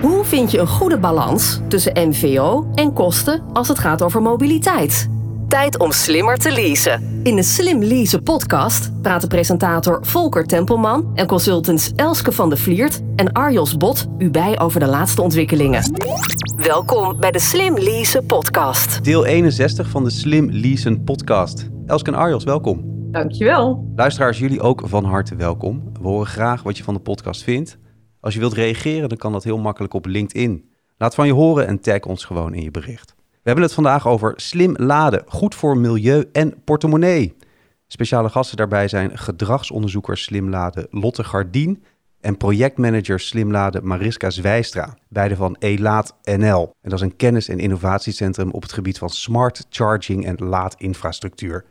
Hoe vind je een goede balans tussen MVO en kosten als het gaat over mobiliteit? Tijd om slimmer te leasen. In de Slim Leasen podcast praten presentator Volker Tempelman en consultants Elske van de Vliert en Arjos Bot u bij over de laatste ontwikkelingen. Welkom bij de Slim Leasen podcast. Deel 61 van de Slim Leasen podcast. Elske en Arjos, welkom. Dankjewel. Luisteraars, jullie ook van harte welkom. We horen graag wat je van de podcast vindt. Als je wilt reageren, dan kan dat heel makkelijk op LinkedIn. Laat van je horen en tag ons gewoon in je bericht. We hebben het vandaag over slim laden, goed voor milieu en portemonnee. Speciale gasten daarbij zijn gedragsonderzoeker slim laden Lotte Gardien en projectmanager slim laden Mariska Zwijstra, beide van Elaat NL. En dat is een kennis- en innovatiecentrum op het gebied van smart charging en laadinfrastructuur.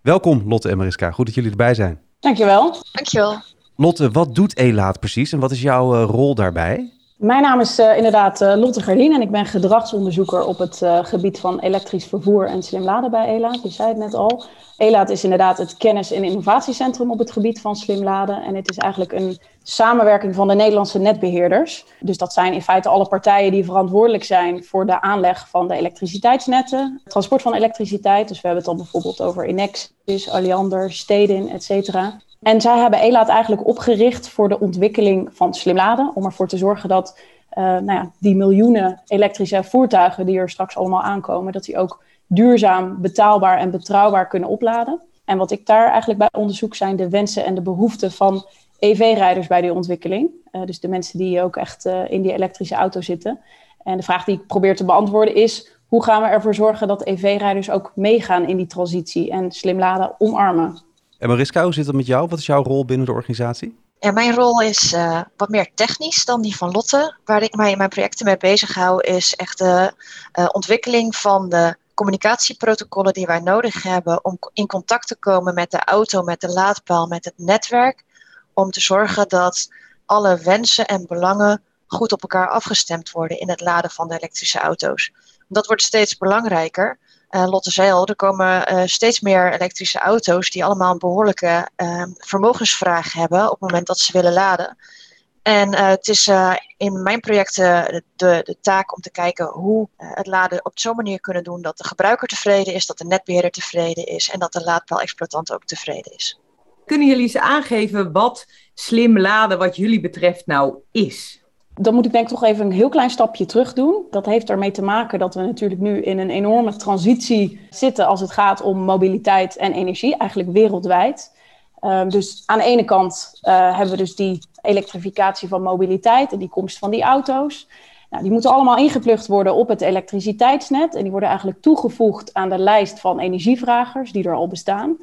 Welkom Lotte en Mariska, goed dat jullie erbij zijn. Dankjewel. Dankjewel. Lotte, wat doet Elaat precies en wat is jouw uh, rol daarbij? Mijn naam is uh, inderdaad uh, Lotte Gardien en ik ben gedragsonderzoeker op het gebied van elektrisch vervoer en slim laden bij Elaat. Je zei het net al. Elaat is inderdaad het kennis- en innovatiecentrum op het gebied van slim laden. En het is eigenlijk een samenwerking van de Nederlandse netbeheerders. Dus dat zijn in feite alle partijen die verantwoordelijk zijn voor de aanleg van de elektriciteitsnetten, transport van elektriciteit. Dus we hebben het dan bijvoorbeeld over Enexis, Alliander, Stedin, et cetera. En zij hebben ELAAT eigenlijk opgericht voor de ontwikkeling van slim laden. Om ervoor te zorgen dat uh, nou ja, die miljoenen elektrische voertuigen die er straks allemaal aankomen, dat die ook duurzaam, betaalbaar en betrouwbaar kunnen opladen. En wat ik daar eigenlijk bij onderzoek zijn de wensen en de behoeften van EV-rijders bij die ontwikkeling. Uh, dus de mensen die ook echt uh, in die elektrische auto zitten. En de vraag die ik probeer te beantwoorden is: hoe gaan we ervoor zorgen dat EV-rijders ook meegaan in die transitie en slim laden omarmen? En Mariska, hoe zit het met jou? Wat is jouw rol binnen de organisatie? Ja, mijn rol is uh, wat meer technisch dan die van Lotte. Waar ik mij in mijn projecten mee bezig hou, is echt de uh, ontwikkeling van de communicatieprotocollen die wij nodig hebben om in contact te komen met de auto, met de laadpaal, met het netwerk. Om te zorgen dat alle wensen en belangen goed op elkaar afgestemd worden in het laden van de elektrische auto's. Dat wordt steeds belangrijker. Uh, Lotte zei al, er komen uh, steeds meer elektrische auto's die allemaal een behoorlijke uh, vermogensvraag hebben op het moment dat ze willen laden. En het is in mijn projecten de, de, taak om te kijken hoe het laden op zo'n manier kunnen doen dat de gebruiker tevreden is, dat de netbeheerder tevreden is en dat de laadpaal-exploitant ook tevreden is. Kunnen jullie eens aangeven wat slim laden wat jullie betreft nou is? Dan moet ik denk ik toch even een heel klein stapje terug doen. Dat heeft ermee te maken dat we natuurlijk nu in een enorme transitie zitten als het gaat om mobiliteit en energie, eigenlijk wereldwijd. Uh, dus aan de ene kant uh, hebben we dus die elektrificatie van mobiliteit en die komst van die auto's. Nou, die moeten allemaal ingeplucht worden op het elektriciteitsnet en die worden eigenlijk toegevoegd aan de lijst van energievragers die er al bestaan.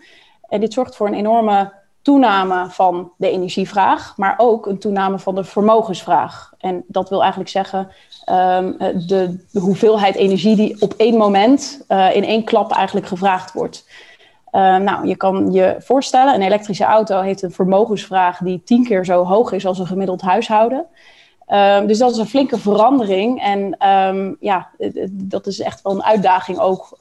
En dit zorgt voor een enorme toename van de energievraag, maar ook een toename van de vermogensvraag. En dat wil eigenlijk zeggen um, de, hoeveelheid energie die op één moment uh, in één klap eigenlijk gevraagd wordt. Uh, nou, je kan je voorstellen, een elektrische auto heeft een vermogensvraag die tien keer zo hoog is als een gemiddeld huishouden. Um, dus dat is een flinke verandering. En um, ja, dat is echt wel een uitdaging ook.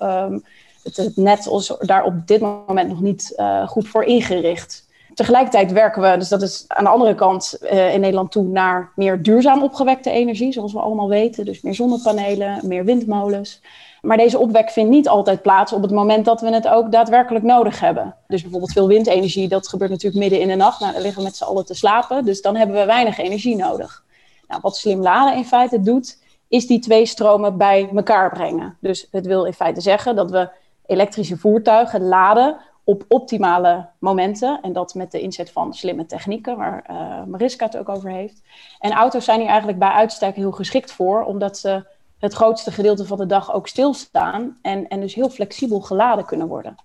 Het, net is daar op dit moment nog niet uh, goed voor ingericht. Tegelijkertijd werken we, dus dat is aan de andere kant uh, in Nederland toe, naar meer duurzaam opgewekte energie, zoals we allemaal weten. Dus meer zonnepanelen, meer windmolens. Maar deze opwek vindt niet altijd plaats op het moment dat we het ook daadwerkelijk nodig hebben. Dus bijvoorbeeld veel windenergie, dat gebeurt natuurlijk midden in de nacht. Nou, dan liggen we met z'n allen te slapen, dus dan hebben we weinig energie nodig. Nou, wat slim laden in feite doet, is die twee stromen bij elkaar brengen. Dus het wil in feite zeggen dat we elektrische voertuigen laden op optimale momenten. En dat met de inzet van slimme technieken, waar uh, Mariska het ook over heeft. En auto's zijn hier eigenlijk bij uitstek heel geschikt voor, omdat ze het grootste gedeelte van de dag ook stilstaan en, en dus heel flexibel geladen kunnen worden.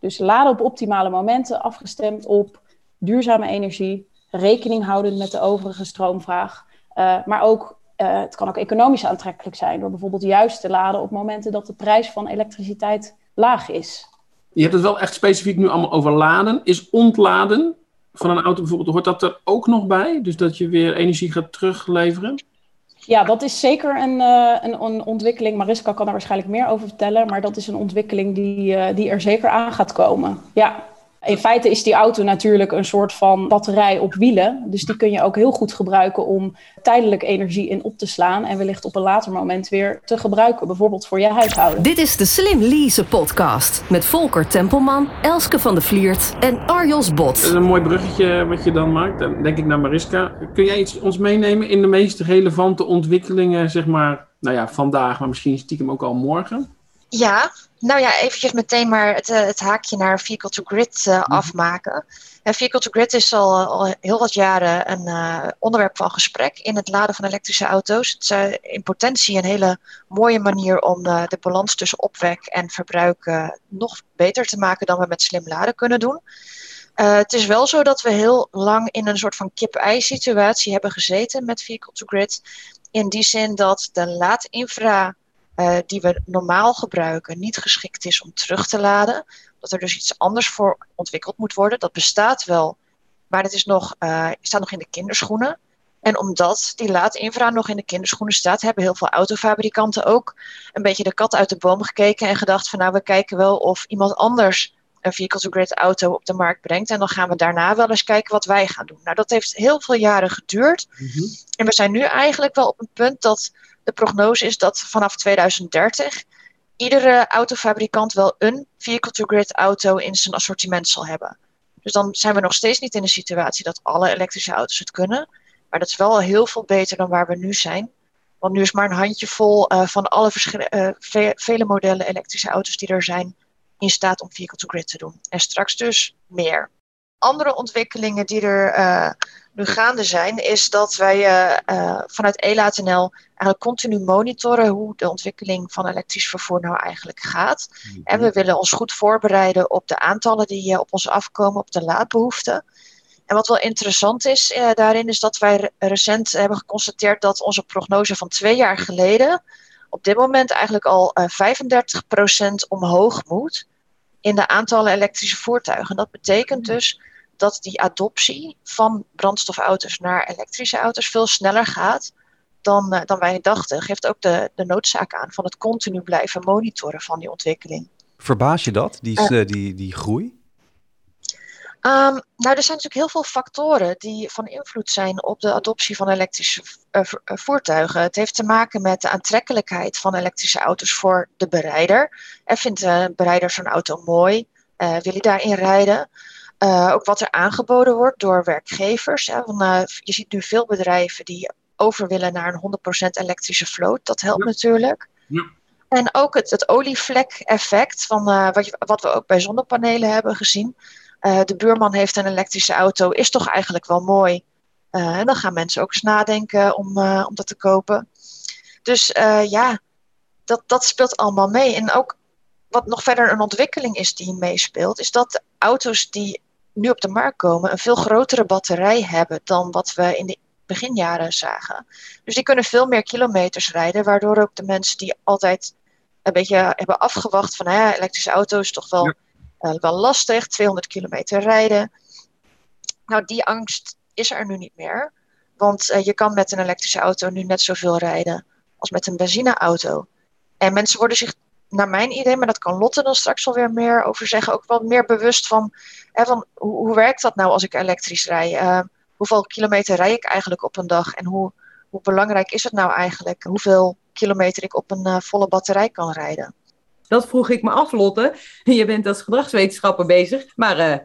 Dus laden op optimale momenten, afgestemd op duurzame energie, rekening houden met de overige stroomvraag, uh, maar ook uh, het kan ook economisch aantrekkelijk zijn door bijvoorbeeld juist te laden op momenten dat de prijs van elektriciteit laag is. Je hebt het wel echt specifiek nu allemaal over laden. Is ontladen van een auto bijvoorbeeld, hoort dat er ook nog bij? Dus dat je weer energie gaat terugleveren? Ja, dat is zeker een, uh, een, ontwikkeling. Mariska kan er waarschijnlijk meer over vertellen. Maar dat is een ontwikkeling die, uh, die er zeker aan gaat komen. Ja. In feite is die auto natuurlijk een soort van batterij op wielen. Dus die kun je ook heel goed gebruiken om tijdelijk energie in op te slaan. En wellicht op een later moment weer te gebruiken. Bijvoorbeeld voor je huishouden. Dit is de Slim Lease podcast. Met Volker Tempelman, Elske van de Vliert en Arjos Bot. Dat is een mooi bruggetje wat je dan maakt. Dan denk ik naar Mariska. Kun jij iets ons meenemen in de meest relevante ontwikkelingen, zeg maar, nou ja, vandaag, maar misschien stiekem ook al morgen? Ja, nou ja, eventjes meteen maar het, eh, het haakje naar Vehicle to Grid uh, afmaken. En Vehicle to Grid is al, al heel wat jaren een uh, onderwerp van gesprek in het laden van elektrische auto's. Het is in potentie een hele mooie manier om de balans tussen opwek en verbruik nog beter te maken dan we met slim laden kunnen doen. het is wel zo dat we heel lang in een soort van kip-ei situatie hebben gezeten met Vehicle to Grid. In die zin dat de laadinfra uh, die we normaal gebruiken niet geschikt is om terug te laden. Dat er dus iets anders voor ontwikkeld moet worden. Dat bestaat wel, maar het is nog, uh, staat nog in de kinderschoenen. En omdat die laadinfra nog in de kinderschoenen staat, hebben heel veel autofabrikanten ook een beetje de kat uit de boom gekeken en gedacht van nou, we kijken wel of iemand anders een vehicle-to-grid auto op de markt brengt. En dan gaan we daarna wel eens kijken wat wij gaan doen. Nou, dat heeft heel veel jaren geduurd. Mm -hmm. En we zijn nu eigenlijk wel op een punt dat de prognose is dat vanaf 2030 iedere autofabrikant wel een vehicle-to-grid auto in zijn assortiment zal hebben. Dus dan zijn we nog steeds niet in de situatie dat alle elektrische auto's het kunnen. Maar dat is wel heel veel beter dan waar we nu zijn. Want nu is maar een handjevol uh, van alle uh, ve vele modellen elektrische auto's die er zijn in staat om vehicle-to-grid te doen. En straks dus meer. Andere ontwikkelingen die er uh, nu gaande zijn, is dat wij uh, vanuit ELATNL eigenlijk continu monitoren hoe de ontwikkeling van elektrisch vervoer nou eigenlijk gaat. Mm-hmm. En we willen ons goed voorbereiden op de aantallen die op ons afkomen, op de laadbehoeften. En wat wel interessant is uh, daarin, is dat wij recent hebben geconstateerd dat onze prognose van twee jaar geleden op dit moment eigenlijk al uh, 35% omhoog moet in de aantallen elektrische voertuigen. Dat betekent dus dat die adoptie van brandstofauto's naar elektrische auto's veel sneller gaat dan, uh, dan wij dachten. Geeft ook de, de noodzaak aan van het continu blijven monitoren van die ontwikkeling. Verbaas je dat, die, uh, die, die groei? Um, nou, er zijn natuurlijk heel veel factoren die van invloed zijn op de adoptie van elektrische uh, voertuigen. Het heeft te maken met de aantrekkelijkheid van elektrische auto's voor de berijder. En vindt de berijder zo'n auto mooi? Uh, wil hij daarin rijden? Uh, ook wat er aangeboden wordt door werkgevers. Hè, uh, je ziet nu veel bedrijven die over willen naar een 100% elektrische vloot. Dat helpt ja. natuurlijk. Ja. En ook het, het olievlek-effect, van, uh, wat, je, wat we ook bij zonnepanelen hebben gezien. de buurman heeft een elektrische auto, is toch eigenlijk wel mooi. en dan gaan mensen ook eens nadenken om, om dat te kopen. Dus ja, dat, dat speelt allemaal mee. En ook wat nog verder een ontwikkeling is die meespeelt, is dat auto's die nu op de markt komen een veel grotere batterij hebben dan wat we in de beginjaren zagen. Dus die kunnen veel meer kilometers rijden, waardoor ook de mensen die altijd een beetje hebben afgewacht van ja, elektrische auto's toch wel, ja. uh, wel lastig, 200 kilometer rijden. Nou, die angst is er nu niet meer. Want uh, je kan met een elektrische auto nu net zoveel rijden als met een benzineauto. En mensen worden zich naar mijn idee, maar dat kan Lotte dan straks wel weer meer over zeggen, ook wel meer bewust van, hè, van hoe, hoe werkt dat nou als ik elektrisch rij? Uh, hoeveel kilometer rij ik eigenlijk op een dag en hoe, hoe belangrijk is het nou eigenlijk hoeveel kilometer ik op een uh, volle batterij kan rijden? Dat vroeg ik me af, Lotte. Je bent als gedragswetenschapper bezig, maar uh,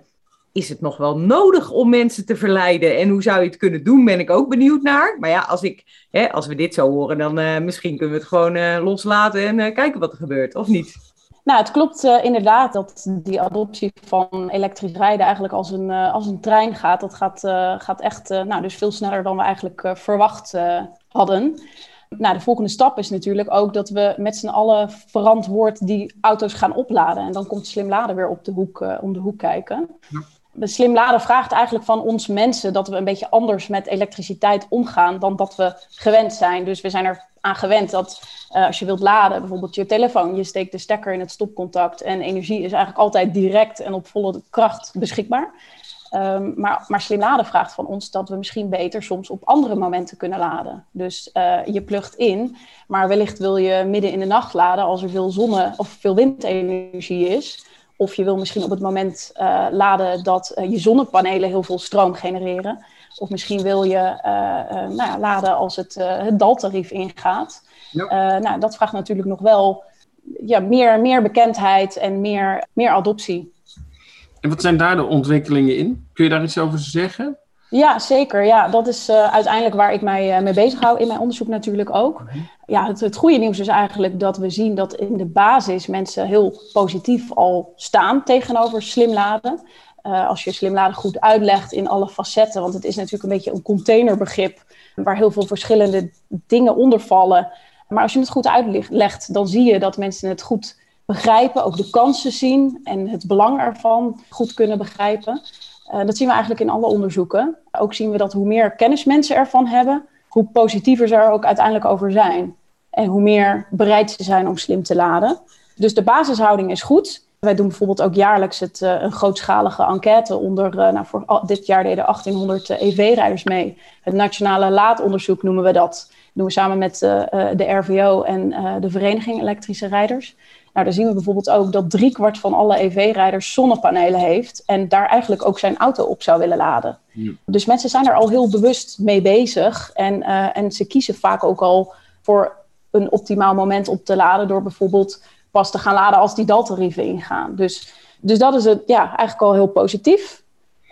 is het nog wel nodig om mensen te verleiden? En hoe zou je het kunnen doen, ben ik ook benieuwd naar. Maar ja, als, ik, hè, als we dit zo horen, dan uh, misschien kunnen we het gewoon uh, loslaten en uh, kijken wat er gebeurt, of niet? Nou, het klopt inderdaad dat die adoptie van elektrisch rijden eigenlijk als een, als een trein gaat. Dat gaat, gaat echt nou, dus veel sneller dan we eigenlijk verwacht hadden. Nou, de volgende stap is natuurlijk ook dat we met z'n allen verantwoord die auto's gaan opladen. En dan komt slim laden weer op de hoek, om de hoek kijken. Ja slim laden vraagt eigenlijk van ons mensen dat we een beetje anders met elektriciteit omgaan dan dat we gewend zijn. Dus we zijn er aan gewend dat uh, als je wilt laden, bijvoorbeeld je telefoon, je steekt de stekker in het stopcontact en energie is eigenlijk altijd direct en op volle kracht beschikbaar. Um, maar, maar slim laden vraagt van ons dat we misschien beter soms op andere momenten kunnen laden. Dus uh, je plugt in, maar wellicht wil je midden in de nacht laden als er veel zonne- of veel windenergie is Of je wil misschien op het moment uh, laden dat uh, je zonnepanelen heel veel stroom genereren. Of misschien wil je uh, nou ja, laden als het, het daltarief ingaat. Ja. nou, dat vraagt natuurlijk nog wel ja, meer, meer bekendheid en meer, meer adoptie. En wat zijn daar de ontwikkelingen in? Kun je daar iets over zeggen? Ja, zeker. Ja, dat is uh, uiteindelijk waar ik mij uh, mee bezig hou in mijn onderzoek natuurlijk ook. Mhm. Ja, het, het goede nieuws is eigenlijk dat we zien dat in de basis mensen heel positief al staan tegenover slim laden. Uh, als je slim laden goed uitlegt in alle facetten, want het is natuurlijk een beetje een containerbegrip waar heel veel verschillende dingen onder vallen. Maar als je het goed uitlegt, dan zie je dat mensen het goed begrijpen, ook de kansen zien en het belang ervan goed kunnen begrijpen. Uh, dat zien we eigenlijk in alle onderzoeken. Ook zien we dat hoe meer kennis mensen ervan hebben, hoe positiever ze er ook uiteindelijk over zijn. En hoe meer bereid ze zijn om slim te laden. Dus de basishouding is goed. Wij doen bijvoorbeeld ook jaarlijks het, uh, een grootschalige enquête onder, uh, nou voor dit jaar deden 1800 EV-rijders mee. Het nationale laadonderzoek noemen we dat. Dat doen we samen met de RVO en de Vereniging Elektrische Rijders. Nou, dan zien we bijvoorbeeld ook dat driekwart van alle EV-rijders zonnepanelen heeft en daar eigenlijk ook zijn auto op zou willen laden. Ja. Dus mensen zijn er al heel bewust mee bezig en, uh, en ze kiezen vaak ook al voor een optimaal moment op te laden door bijvoorbeeld pas te gaan laden als die daltarieven ingaan. Dus, dus dat is het, ja, eigenlijk al heel positief.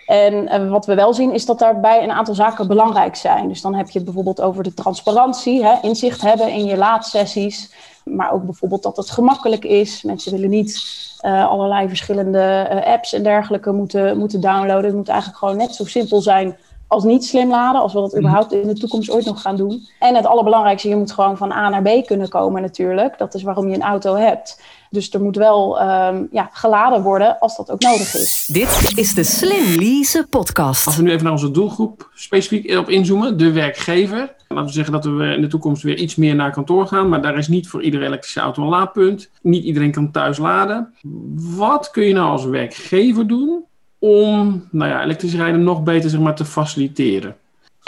En uh, wat we wel zien is dat daarbij een aantal zaken belangrijk zijn. Dus dan heb je het bijvoorbeeld over de transparantie, hè, inzicht hebben in je laadsessies. Maar ook bijvoorbeeld dat het gemakkelijk is. Mensen willen niet uh, allerlei verschillende uh, apps en dergelijke moeten, moeten downloaden. Het moet eigenlijk gewoon net zo simpel zijn als niet slim laden, als we dat mhm. überhaupt in de toekomst ooit nog gaan doen. En het allerbelangrijkste, je moet gewoon van A naar B kunnen komen natuurlijk. Dat is waarom je een auto hebt. Dus er moet wel um, ja, geladen worden als dat ook nodig is. Dit is de Slim Lease podcast. Als we nu even naar onze doelgroep specifiek op inzoomen, de werkgever. Laten we zeggen dat we in de toekomst weer iets meer naar kantoor gaan, maar daar is niet voor iedere elektrische auto een laadpunt. Niet iedereen kan thuis laden. Wat kun je nou als werkgever doen om nou ja, elektrisch rijden nog beter zeg maar, te faciliteren?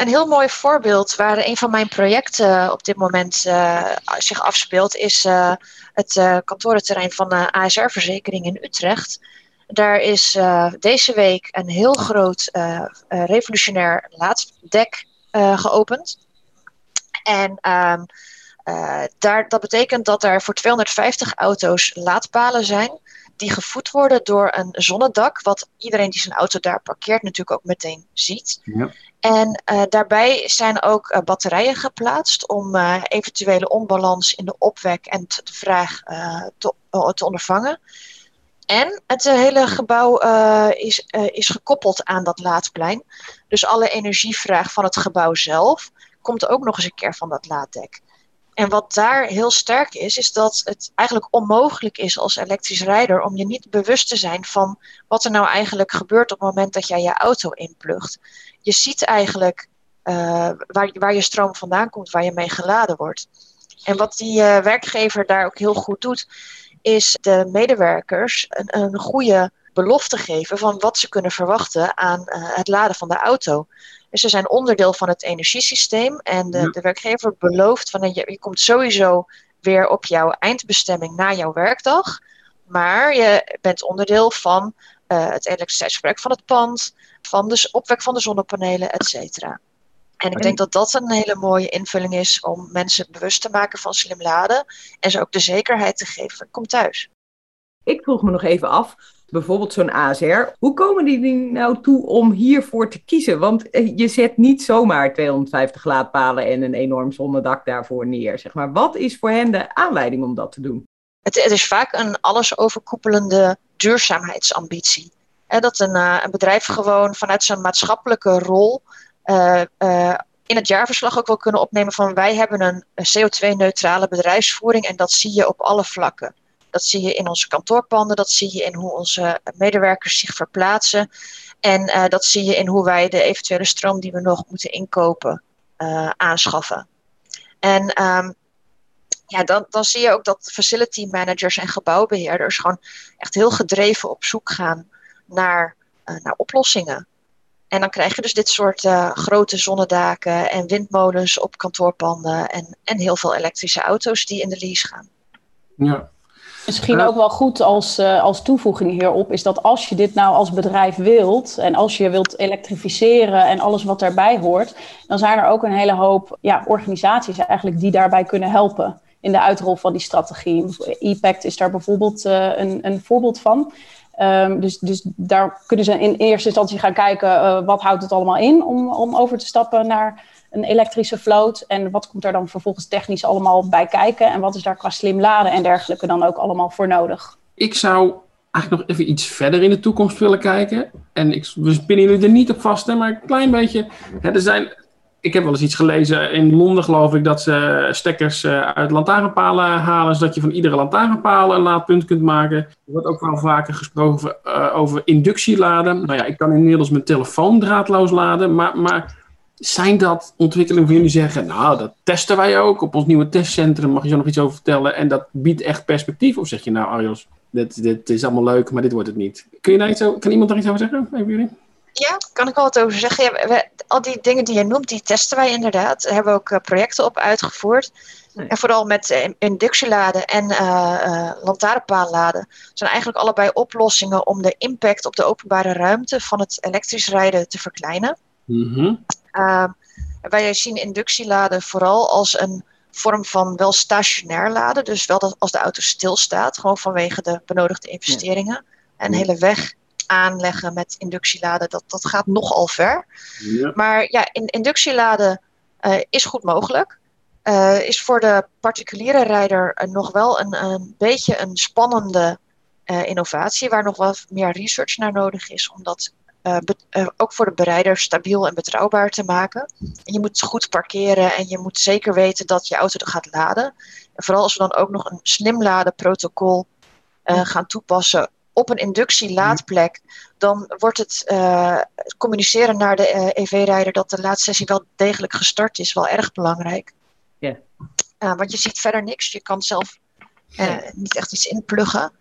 Een heel mooi voorbeeld waar een van mijn projecten op dit moment uh, zich afspeelt, is uh, het kantorenterrein van de ASR-verzekering in Utrecht. Daar is deze week een heel groot revolutionair laaddek geopend. En um, daar, dat betekent dat er voor 250 auto's laadpalen zijn die gevoed worden door een zonnedak, wat iedereen die zijn auto daar parkeert natuurlijk ook meteen ziet. Ja. En uh, daarbij zijn ook uh, batterijen geplaatst om uh, eventuele onbalans in de opwek en de vraag te, te, ondervangen. En het hele gebouw is, is gekoppeld aan dat laadplein. Dus alle energievraag van het gebouw zelf komt ook nog eens een keer van dat laaddek. En wat daar heel sterk is, is dat het eigenlijk onmogelijk is als elektrisch rijder om je niet bewust te zijn van wat er nou eigenlijk gebeurt op het moment dat jij je auto inplugt. Je ziet eigenlijk uh, waar, waar je stroom vandaan komt, waar je mee geladen wordt. En wat die uh, werkgever daar ook heel goed doet, is de medewerkers een, goede belofte geven van wat ze kunnen verwachten aan uh, het laden van de auto. Dus ze zijn onderdeel van het energiesysteem. En de, de werkgever belooft van je, je komt sowieso weer op jouw eindbestemming na jouw werkdag. Maar je bent onderdeel van uh, het elektriciteitsverbruik van het pand, van de opwek van de zonnepanelen, et cetera. En ik denk dat dat een hele mooie invulling is om mensen bewust te maken van slim laden en ze ook de zekerheid te geven, kom thuis. Ik vroeg me nog even af, bijvoorbeeld zo'n ASR. Hoe komen die nou toe om hiervoor te kiezen? Want eh, je zet niet zomaar 250 laadpalen en een enorm zonnedak daarvoor neer. Zeg maar. Wat is voor hen de aanleiding om dat te doen? Het, het is vaak een alles overkoepelende duurzaamheidsambitie. dat een, uh, een, bedrijf gewoon vanuit zijn maatschappelijke rol uh, in het jaarverslag ook wil kunnen opnemen van wij hebben een CO2-neutrale bedrijfsvoering en dat zie je op alle vlakken. Dat zie je in onze kantoorpanden, dat zie je in hoe onze medewerkers zich verplaatsen. En uh, dat zie je in hoe wij de eventuele stroom die we nog moeten inkopen uh, aanschaffen. En um, ja, dan, dan zie je ook dat facility managers en gebouwbeheerders gewoon echt heel gedreven op zoek gaan naar, uh, naar oplossingen. En dan krijg je dus dit soort grote zonnedaken en windmolens op kantoorpanden en, en heel veel elektrische auto's die in de lease gaan. Ja, Misschien ook wel goed als, eh, als toevoeging hierop is dat als je dit nou als bedrijf wilt en als je wilt elektrificeren en alles wat daarbij hoort, dan zijn er ook een hele hoop ja, organisaties eigenlijk die daarbij kunnen helpen in de uitrol van die strategie. EPACT is daar bijvoorbeeld eh, een, een voorbeeld van. Ehm, dus, dus daar kunnen ze in eerste instantie gaan kijken eh, wat houdt het allemaal in om, om over te stappen naar een elektrische vloot. En wat komt er dan vervolgens technisch allemaal bij kijken? En wat is daar qua slim laden en dergelijke dan ook allemaal voor nodig? Ik zou eigenlijk nog even iets verder in de toekomst willen kijken. En ik, we spinnen jullie er niet op vast, hè, maar een klein beetje. Hè, er zijn, ik heb wel eens iets gelezen in Londen, geloof ik, dat ze stekkers eh, uit lantaarnpalen halen, zodat je van iedere lantaarnpaal een laadpunt kunt maken. Er wordt ook wel vaker gesproken over, eh, over inductieladen. Nou ja, ik kan inmiddels mijn telefoon draadloos laden, maar, maar zijn dat ontwikkelingen van jullie zeggen, nou, dat testen wij ook op ons nieuwe testcentrum, mag je zo nog iets over vertellen? En dat biedt echt perspectief? Of zeg je, nou, Arjos, dit, dit is allemaal leuk, maar dit wordt het niet. Kun je daar iets over, kan iemand daar iets over zeggen? Even jullie? Ja, kan ik wel wat over zeggen. Ja, we- al die dingen die je noemt, die testen wij inderdaad. Daar hebben we ook eh, projecten op uitgevoerd. Nee. En vooral met eh, inductieladen en eh eh lantaarnpaalladen zijn eigenlijk allebei oplossingen om de impact op de openbare ruimte van het elektrisch rijden te verkleinen. Mhm. Uh, wij zien inductieladen vooral als een vorm van wel stationair laden. Dus wel dat als de auto stilstaat, gewoon vanwege de benodigde investeringen. En hele weg aanleggen met inductieladen, dat, dat gaat nogal ver. Ja. Maar ja, in, inductieladen eh, is goed mogelijk. Eh, is voor de particuliere rijder eh, nog wel een, een beetje een spannende innovatie, waar nog wat meer research naar nodig is om dat eh, eh, ook voor de bereider stabiel en betrouwbaar te maken. En je moet goed parkeren en je moet zeker weten dat je auto er gaat laden. En vooral als we dan ook nog een slim laden protocol eh, gaan toepassen op een inductielaadplek, dan wordt het communiceren naar de EV-rijder dat de laadsessie wel degelijk gestart is, wel erg belangrijk. Ja. Want je ziet verder niks, je kan zelf niet echt iets inpluggen.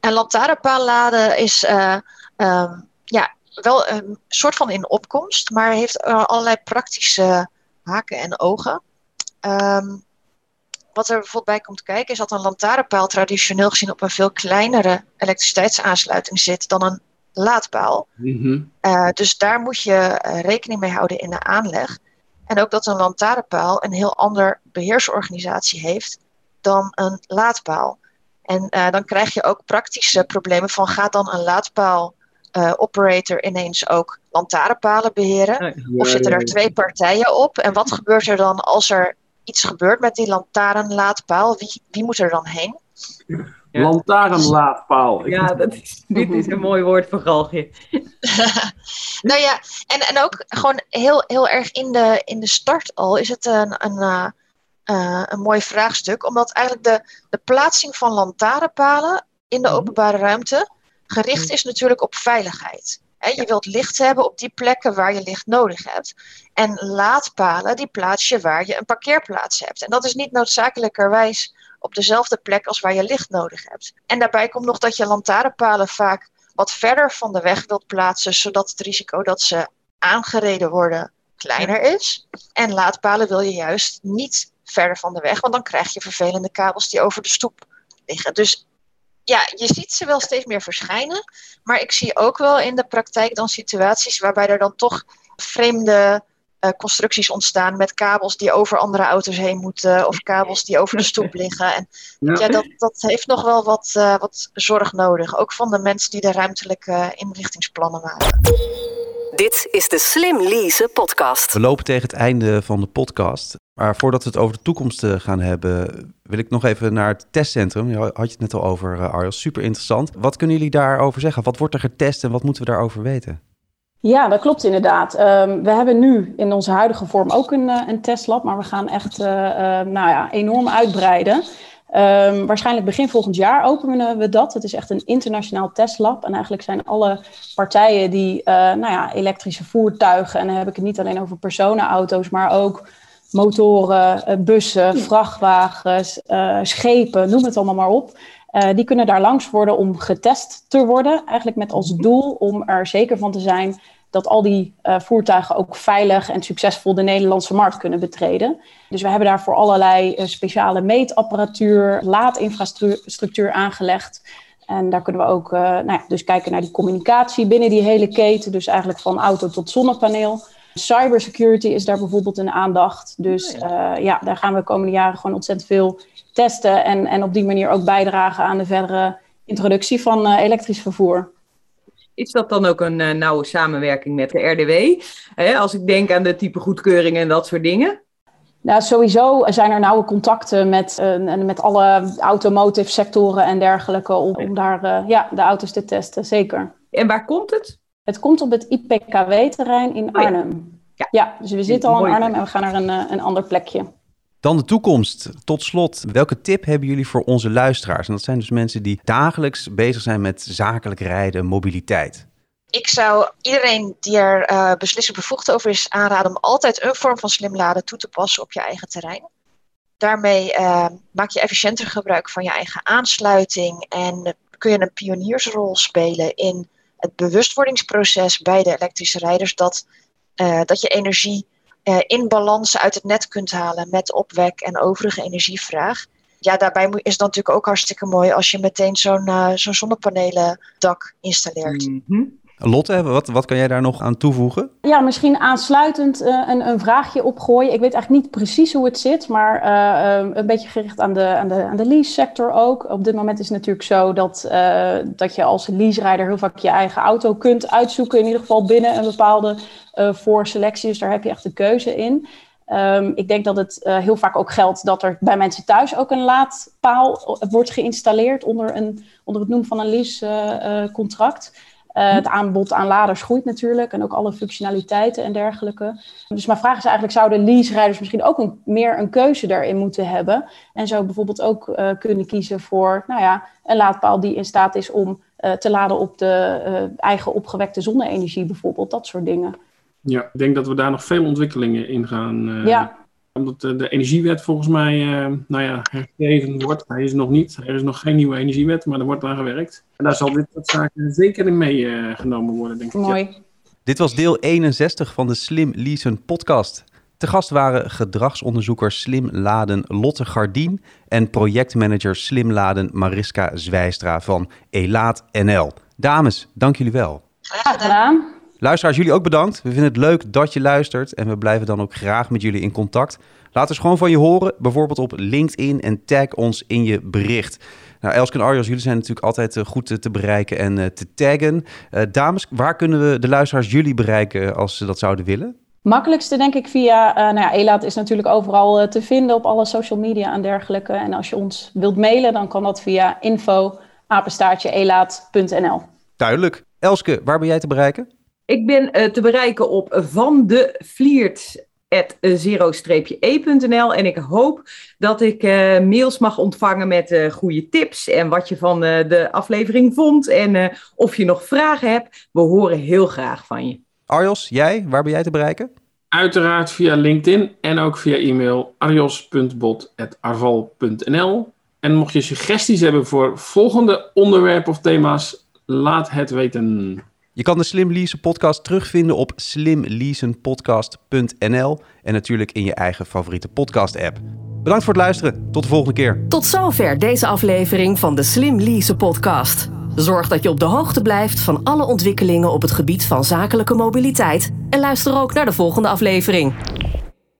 En lantaarnpaal laden is eh, ehm, ja, wel een soort van in opkomst, maar heeft eh, allerlei praktische haken en ogen. Ehm, wat er bijvoorbeeld bij komt kijken is dat een lantaarnpaal traditioneel gezien op een veel kleinere elektriciteitsaansluiting zit dan een laadpaal. Mhm. Uh, dus daar moet je uh, rekening mee houden in de aanleg. En ook dat een lantaarnpaal een heel ander beheersorganisatie heeft dan een laadpaal. En uh, dan krijg je ook praktische problemen van gaat dan een laadpaal operator ineens ook lantaarnpalen beheren? Of zitten er twee partijen op? En wat gebeurt er dan als er iets gebeurt met die lantaarnlaadpaal? Wie, wie moet er dan heen? Ja. Lantaarnlaadpaal. Ja, dat is, dit is een mooi woord voor galgje. nou ja, en, en ook gewoon heel, heel erg in de, in de start al is het een, een, uh, uh, een mooi vraagstuk. Omdat eigenlijk de, de plaatsing van lantaarnpalen in de openbare ruimte gericht is natuurlijk op veiligheid. He, je wilt licht hebben op die plekken waar je licht nodig hebt. En laadpalen, die plaats je waar je een parkeerplaats hebt. En dat is niet noodzakelijkerwijs op dezelfde plek als waar je licht nodig hebt. En daarbij komt nog dat je lantaarnpalen vaak wat verder van de weg wilt plaatsen, zodat het risico dat ze aangereden worden kleiner is. En laadpalen wil je juist niet verder van de weg, want dan krijg je vervelende kabels die over de stoep liggen. Dus ja, je ziet ze wel steeds meer verschijnen, maar ik zie ook wel in de praktijk dan situaties waarbij er dan toch vreemde uh, constructies ontstaan met kabels die over andere auto's heen moeten of kabels die over de stoep liggen. En ja, ja dat, dat heeft nog wel wat, uh, wat zorg nodig, ook van de mensen die de ruimtelijke inrichtingsplannen maken. Dit is de Slim Lease podcast. We lopen tegen het einde van de podcast. Maar voordat we het over de toekomst gaan hebben, wil ik nog even naar het testcentrum. Je had je het net al over, uh, Arjos. Super interessant. Wat kunnen jullie daarover zeggen? Wat wordt er getest en wat moeten we daarover weten? Ja, dat klopt inderdaad. Um, we hebben nu in onze huidige vorm ook een, uh, een testlab, maar we gaan echt uh, uh, nou ja, enorm uitbreiden. Um, waarschijnlijk begin volgend jaar openen we dat. Het is echt een internationaal testlab. En eigenlijk zijn alle partijen die nou ja, elektrische voertuigen, en dan heb ik het niet alleen over personenauto's, maar ook motoren, bussen, vrachtwagens, schepen, noem het allemaal maar op. Uh, die kunnen daar langs worden om getest te worden. Eigenlijk met als doel om er zeker van te zijn dat al die voertuigen ook veilig en succesvol de Nederlandse markt kunnen betreden. Dus we hebben daarvoor allerlei speciale meetapparatuur, laadinfrastructuur aangelegd. En daar kunnen we ook nou ja, dus kijken naar die communicatie binnen die hele keten. Dus eigenlijk van auto tot zonnepaneel. Cybersecurity is daar bijvoorbeeld een aandacht. Dus uh, ja, daar gaan we de komende jaren gewoon ontzettend veel testen. En, en op die manier ook bijdragen aan de verdere introductie van elektrisch vervoer. Is dat dan ook een uh, nauwe samenwerking met de RDW? Hè, als ik denk aan de type goedkeuringen en dat soort dingen. Nou, sowieso zijn er nauwe contacten met, uh, met alle automotive sectoren en dergelijke om, om daar uh, ja, de auto's te testen, zeker. En waar komt het? Het komt op het IPKW-terrein in Arnhem. Ja. ja. dus we zitten al in Arnhem en we gaan naar een, een ander plekje. Dan de toekomst. Tot slot, welke tip hebben jullie voor onze luisteraars? En dat zijn dus mensen die dagelijks bezig zijn met zakelijk rijden, mobiliteit. Ik zou iedereen die er uh, beslissend bevoegd over is aanraden om altijd een vorm van slim laden toe te passen op je eigen terrein. Daarmee uh, maak je efficiënter gebruik van je eigen aansluiting en kun je een pioniersrol spelen in het bewustwordingsproces bij de elektrische rijders dat, uh, dat je energie in balans uit het net kunt halen met opwek en overige energievraag. Ja, daarbij is het natuurlijk ook hartstikke mooi als je meteen zo'n uh, zo'n zonnepanelen dak installeert. -hmm. Lotte, wat, wat kan jij daar nog aan toevoegen? Ja, misschien aansluitend uh, een, een, vraagje opgooien. Ik weet eigenlijk niet precies hoe het zit, maar uh, uh, een beetje gericht aan de, aan de, aan de lease-sector ook. Op dit moment is het natuurlijk zo dat, dat je als leaserijder heel vaak je eigen auto kunt uitzoeken. In ieder geval binnen een bepaalde voorselectie. Dus daar heb je echt de keuze in. Um, ik denk dat het heel vaak ook geldt dat er bij mensen thuis ook een laadpaal wordt geïnstalleerd onder, een, onder het noemen van een leasecontract. Uh, het aanbod aan laders groeit natuurlijk en ook alle functionaliteiten en dergelijke. Dus mijn vraag is eigenlijk, zouden lease-rijders misschien ook een, meer een keuze daarin moeten hebben? En zo bijvoorbeeld ook uh, kunnen kiezen voor nou ja, een laadpaal die in staat is om uh, te laden op de eigen opgewekte zonne-energie bijvoorbeeld, dat soort dingen. Ja, ik denk dat we daar nog veel ontwikkelingen in gaan. ja omdat de, de energiewet volgens mij uh, nou ja, hergegeven wordt. Hij is nog niet, er is nog geen nieuwe energiewet, maar er wordt aan gewerkt. En daar zal dit soort zaken zeker in meegenomen uh, worden, denk ik. Mooi. Ja. Dit was deel 61 van de Slim Leasen podcast. Te gast waren gedragsonderzoeker Slim Laden Lotte Gardien en projectmanager Slim Laden Mariska Zwijstra van Elaat NL. Dames, dank jullie wel. Graag gedaan. Luisteraars, jullie ook bedankt. We vinden het leuk dat je luistert en we blijven dan ook graag met jullie in contact. Laat eens gewoon van je horen, bijvoorbeeld op LinkedIn en tag ons in je bericht. Nou, Elske en Arjos, jullie zijn natuurlijk altijd goed te bereiken en te taggen. Uh, dames, waar kunnen we de luisteraars jullie bereiken als ze dat zouden willen? Makkelijkste denk ik via, uh, nou ja, Elaat is natuurlijk overal uh, te vinden op alle social media en dergelijke. En als je ons wilt mailen, dan kan dat via info. Duidelijk. Elske, waar ben jij te bereiken? Ik ben uh, te bereiken op van de Vliert zero-e.nl en ik hoop dat ik uh, mails mag ontvangen met uh, goede tips en wat je van uh, de aflevering vond en of je nog vragen hebt. We horen heel graag van je. Arjos, jij, waar ben jij te bereiken? Uiteraard via LinkedIn en ook via e-mail arjos.bot.arval.nl. En mocht je suggesties hebben voor volgende onderwerpen of thema's, laat het weten. Je kan de Slim Leasen podcast terugvinden op slimleasenpodcast.nl en natuurlijk in je eigen favoriete podcast app. Bedankt voor het luisteren. Tot de volgende keer. Tot zover deze aflevering van de Slim Leasen podcast. Zorg dat je op de hoogte blijft van alle ontwikkelingen op het gebied van zakelijke mobiliteit en luister ook naar de volgende aflevering.